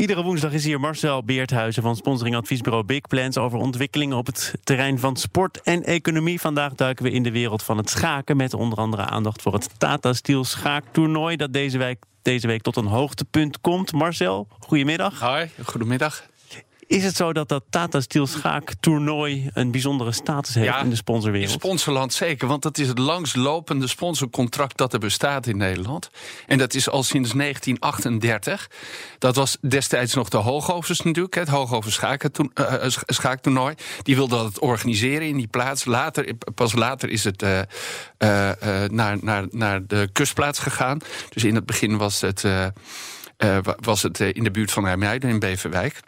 Iedere woensdag is hier Marcel Beerthuizen van sponsoringadviesbureau Big Plans over ontwikkelingen op het terrein van sport en economie. Vandaag duiken we in de wereld van het schaken met onder andere aandacht voor het Tata Steel schaaktoernooi dat deze week, deze week tot een hoogtepunt komt. Marcel, goedemiddag. Hoi, goedemiddag. Is het zo dat dat Tata Steel schaaktoernooi een bijzondere status heeft in de sponsorwereld? In sponsorland zeker, want dat is het langslopende sponsorcontract dat er bestaat in Nederland. En dat is al sinds 1938. Dat was destijds nog de Hoogovers natuurlijk, het Hoogovers uh, schaaktoernooi. Die wilde dat organiseren in die plaats. Later, pas later is het uh, uh, naar, naar, naar de kustplaats gegaan. Dus in het begin was het, was het in de buurt van Hermuiden in Beverwijk.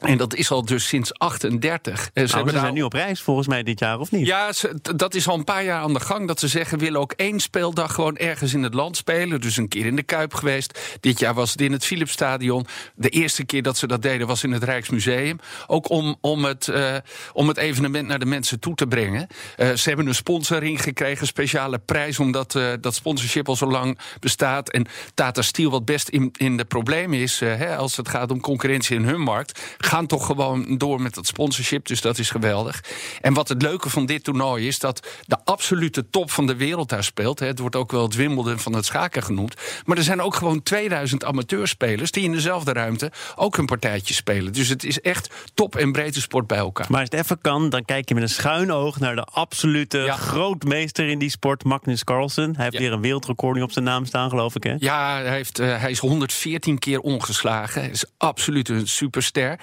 En dat is al dus sinds 38. Ze, nou, ze zijn nu op reis volgens mij dit jaar, of niet? Ja, dat is al een paar jaar aan de gang. Dat ze zeggen, we willen ook één speeldag gewoon ergens in het land spelen. Dus een keer in de Kuip geweest. Dit jaar was het in het Philipsstadion. De eerste keer dat ze dat deden was in het Rijksmuseum. Ook om, om, het, uh, om het evenement naar de mensen toe te brengen. Uh, ze hebben een sponsoring gekregen, een speciale prijs... omdat uh, dat sponsorship al zo lang bestaat. En Tata Steel wat best in, in de problemen is... Hè, als het gaat om concurrentie in hun markt gaan toch gewoon door met dat sponsorship. Dus dat is geweldig. En wat het leuke van dit toernooi is dat de absolute top van de wereld daar speelt. Het wordt ook wel het Wimbledon van het schaken genoemd. Maar er zijn ook gewoon 2000 amateurspelers die in dezelfde ruimte ook een partijtje spelen. Dus het is echt top en breedte sport bij elkaar. Maar als het even kan, dan kijk je met een schuin oog naar de absolute grootmeester in die sport, Magnus Carlsen. Hij heeft weer een wereldrecord op zijn naam staan, geloof ik. Hè? Ja, hij, heeft, uh, hij is 114 keer ongeslagen. Hij is absoluut een superster.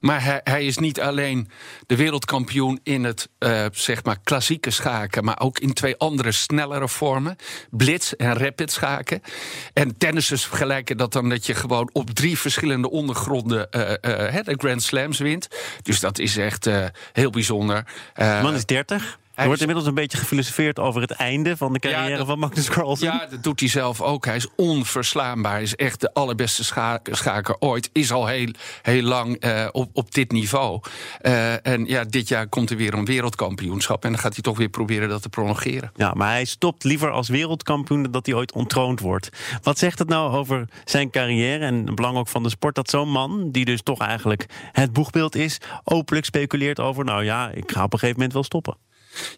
Maar hij, hij, is niet alleen de wereldkampioen in het uh, zeg maar klassieke schaken, maar ook in twee andere snellere vormen: blitz en rapid schaken. En tennissers vergelijken dat dan dat je gewoon op drie verschillende ondergronden uh, uh, de Grand Slams wint. Dus dat is echt heel bijzonder. Man is 30. Er wordt inmiddels een beetje gefilosofeerd over het einde van de carrière van Magnus Carlsen. Ja, dat doet hij zelf ook. Hij is onverslaanbaar. Hij is echt de allerbeste schaker ooit. Is al heel, heel lang uh, op, op dit niveau. Uh, en ja, dit jaar komt er weer een wereldkampioenschap. En dan gaat hij toch weer proberen dat te prolongeren. Ja, maar hij stopt liever als wereldkampioen dan dat hij ooit ontroond wordt. Wat zegt het nou over zijn carrière en het belang ook van de sport... dat zo'n man, die dus toch eigenlijk het boegbeeld is... openlijk speculeert over, nou ja, ik ga op een gegeven moment wel stoppen.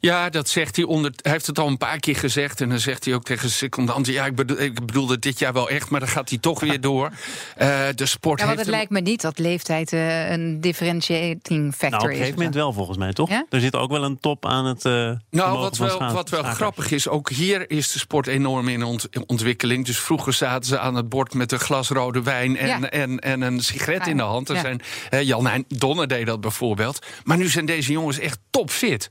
Ja, dat zegt hij onder. Hij heeft het al een paar keer gezegd. En dan zegt hij ook tegen zijn secondant. Ja, ik, bedoel, ik bedoelde dit jaar wel echt, maar dan gaat hij toch weer door. Uh, de sport. Ja, want het lijkt me niet dat leeftijd uh, een differentiating factor is. Nou, op een gegeven moment wel, volgens mij, toch? Ja? Er zit ook wel een top aan het. Uh, nou, wat wel, wat wel grappig is, ook hier is de sport enorm in ont ontwikkeling. Dus vroeger zaten ze aan het bord met een glas rode wijn en, ja. en, en een sigaret in de hand. Er zijn, Jan Donner deed dat bijvoorbeeld. Maar nu zijn deze jongens echt topfit.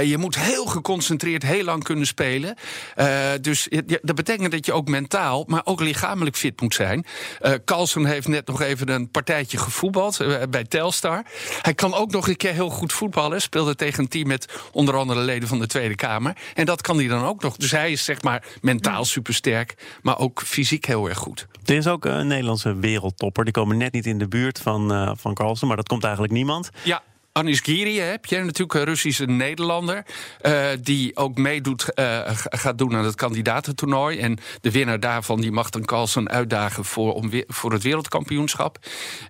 Uh, je moet heel geconcentreerd heel lang kunnen spelen. Uh, dus dat betekent dat je ook mentaal, maar ook lichamelijk fit moet zijn. Uh, Carlsen heeft net nog even een partijtje gevoetbald bij Telstar. Hij kan ook nog een keer heel goed voetballen. Speelde tegen een team met onder andere leden van de Tweede Kamer. En dat kan hij dan ook nog. Dus hij is zeg maar mentaal supersterk, maar ook fysiek heel erg goed. Er is ook een Nederlandse wereldtopper. Die komen net niet in de buurt van, van Carlsen, maar dat komt eigenlijk niemand. Ja. Anis Giri heb je natuurlijk een Russische Nederlander. Uh, die ook meedoet, uh, gaat doen aan het kandidatentoernooi. En de winnaar daarvan die mag dan Carlsen uitdagen voor, om, voor het wereldkampioenschap.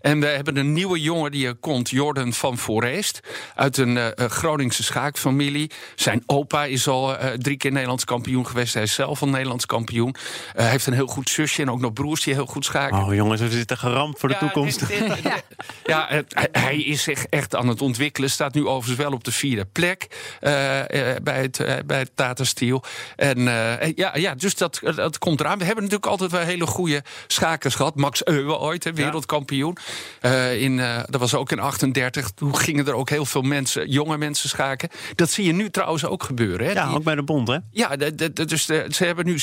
En we hebben een nieuwe jongen die er komt, Jordan van Foreest. Uit een uh, Groningse schaakfamilie. Zijn opa is al drie keer Nederlands kampioen geweest. Hij is zelf al Nederlands kampioen. Hij heeft een heel goed zusje en ook nog broers die heel goed schaken. Oh jongens, we zitten geramd voor de ja, toekomst. Dit, dit, ja, hij is zich echt aan het ontwikkelen ontwikkelen. Staat nu overigens wel op de vierde plek uh, bij, het, uh, bij het Tata Steel. En ja, ja, dus dat, dat komt eraan. We hebben natuurlijk altijd wel hele goede schakers gehad. Max Euwe ooit, hè, wereldkampioen. in, dat was ook in 38. Toen gingen er ook heel veel mensen, jonge mensen schaken. Dat zie je nu trouwens ook gebeuren. Hè? Ja, ook bij de bond, hè? Ja, de, de, dus ze hebben nu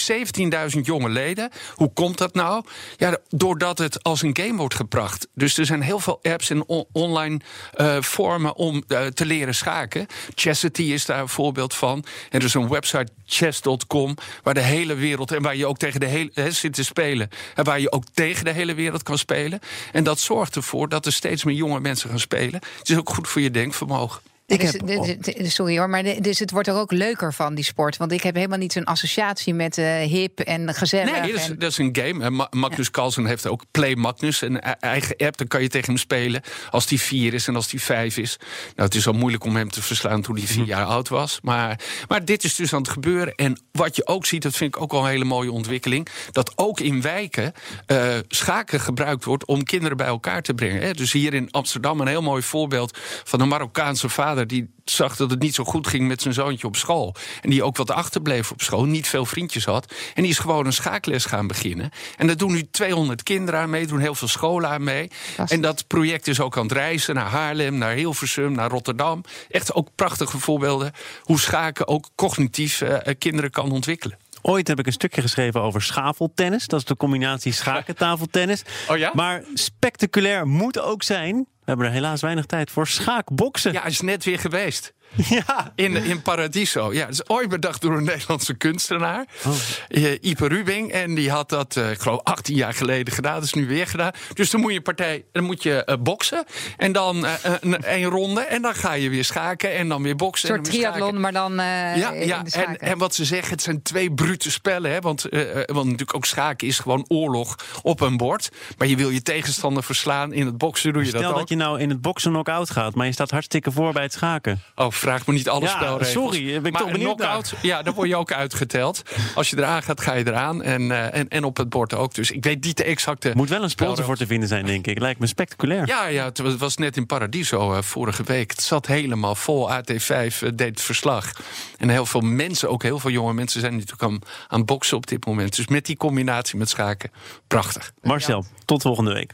17.000 jonge leden. Hoe komt dat nou? Ja, doordat het als een game wordt gebracht. Dus er zijn heel veel apps en on online uh, om eh, te leren schaken. Chessity is daar een voorbeeld van. En er is een website chess.com waar de hele wereld en waar je ook tegen de hele hè, zit te spelen en waar je ook tegen de hele wereld kan spelen. En dat zorgt ervoor dat er steeds meer jonge mensen gaan spelen. Het is ook goed voor je denkvermogen. Ik dus, heb... Sorry hoor, maar dus het wordt er ook leuker van, die sport. Want ik heb helemaal niet zo'n associatie met uh, hip en gezellig. Nee, dat is, dat is een game. Magnus ja. Carlsen heeft ook Play Magnus, een e- eigen app. Dan kan je tegen hem spelen als die vier is en als die vijf is. Nou, het is al moeilijk om hem te verslaan toen hij vier mhm. jaar oud was. Maar, maar dit is dus aan het gebeuren. En wat je ook ziet, dat vind ik ook al een hele mooie ontwikkeling... dat ook in wijken uh, schaken gebruikt wordt om kinderen bij elkaar te brengen. Hè. Dus hier in Amsterdam een heel mooi voorbeeld van een Marokkaanse vader die zag dat het niet zo goed ging met zijn zoontje op school. En die ook wat achterbleef op school, niet veel vriendjes had. En die is gewoon een schaakles gaan beginnen. En daar doen nu 200 kinderen aan mee, doen heel veel scholen aan mee. En dat project is ook aan het reizen naar Haarlem, naar Hilversum, naar Rotterdam. Echt ook prachtige voorbeelden hoe schaken ook cognitief uh, kinderen kan ontwikkelen. Ooit heb ik een stukje geschreven over schafeltennis. Dat is de combinatie schaken-tafeltennis. Oh ja? Maar spectaculair moet ook zijn hebben er helaas weinig tijd voor. Schaakboksen. Ja, is net weer geweest. Ja. In, in Paradiso. Ja, dat is ooit bedacht door een Nederlandse kunstenaar. Oh. Uh, Ipe Rubing. En die had dat, uh, ik geloof, 18 jaar geleden gedaan. Dat is nu weer gedaan. Dus dan moet je partij, dan moet je uh, boksen. En dan een, een ronde. En dan ga je weer schaken. En dan weer boksen. Een soort triathlon, maar dan. ja, ja en, en, wat ze zeggen, het zijn twee brute spellen. Hè? Want, want natuurlijk ook schaken is gewoon oorlog op een bord. Maar je wil je tegenstander verslaan. In het boksen doe je Stel dat ook. dat je nou in het boksen knock-out gaat. Maar je staat hartstikke voor bij het schaken. Oh, vraag me niet alle ja, spelregels. Sorry, ben ik maar toch benieuwd knockout, ja, dan word je ook uitgeteld. Als je eraan gaat, ga je eraan. En, uh, en, en op het bord ook. Dus ik weet niet de exacte. Moet wel een sponsor voor te vinden zijn, denk ik. Lijkt me spectaculair. Ja, ja het was net in Paradiso uh, vorige week. Het zat helemaal vol. AT5 uh, deed het verslag. En heel veel mensen, ook heel veel jonge mensen, zijn natuurlijk aan, aan boksen op dit moment. Dus met die combinatie met schaken, prachtig. Marcel, tot volgende week.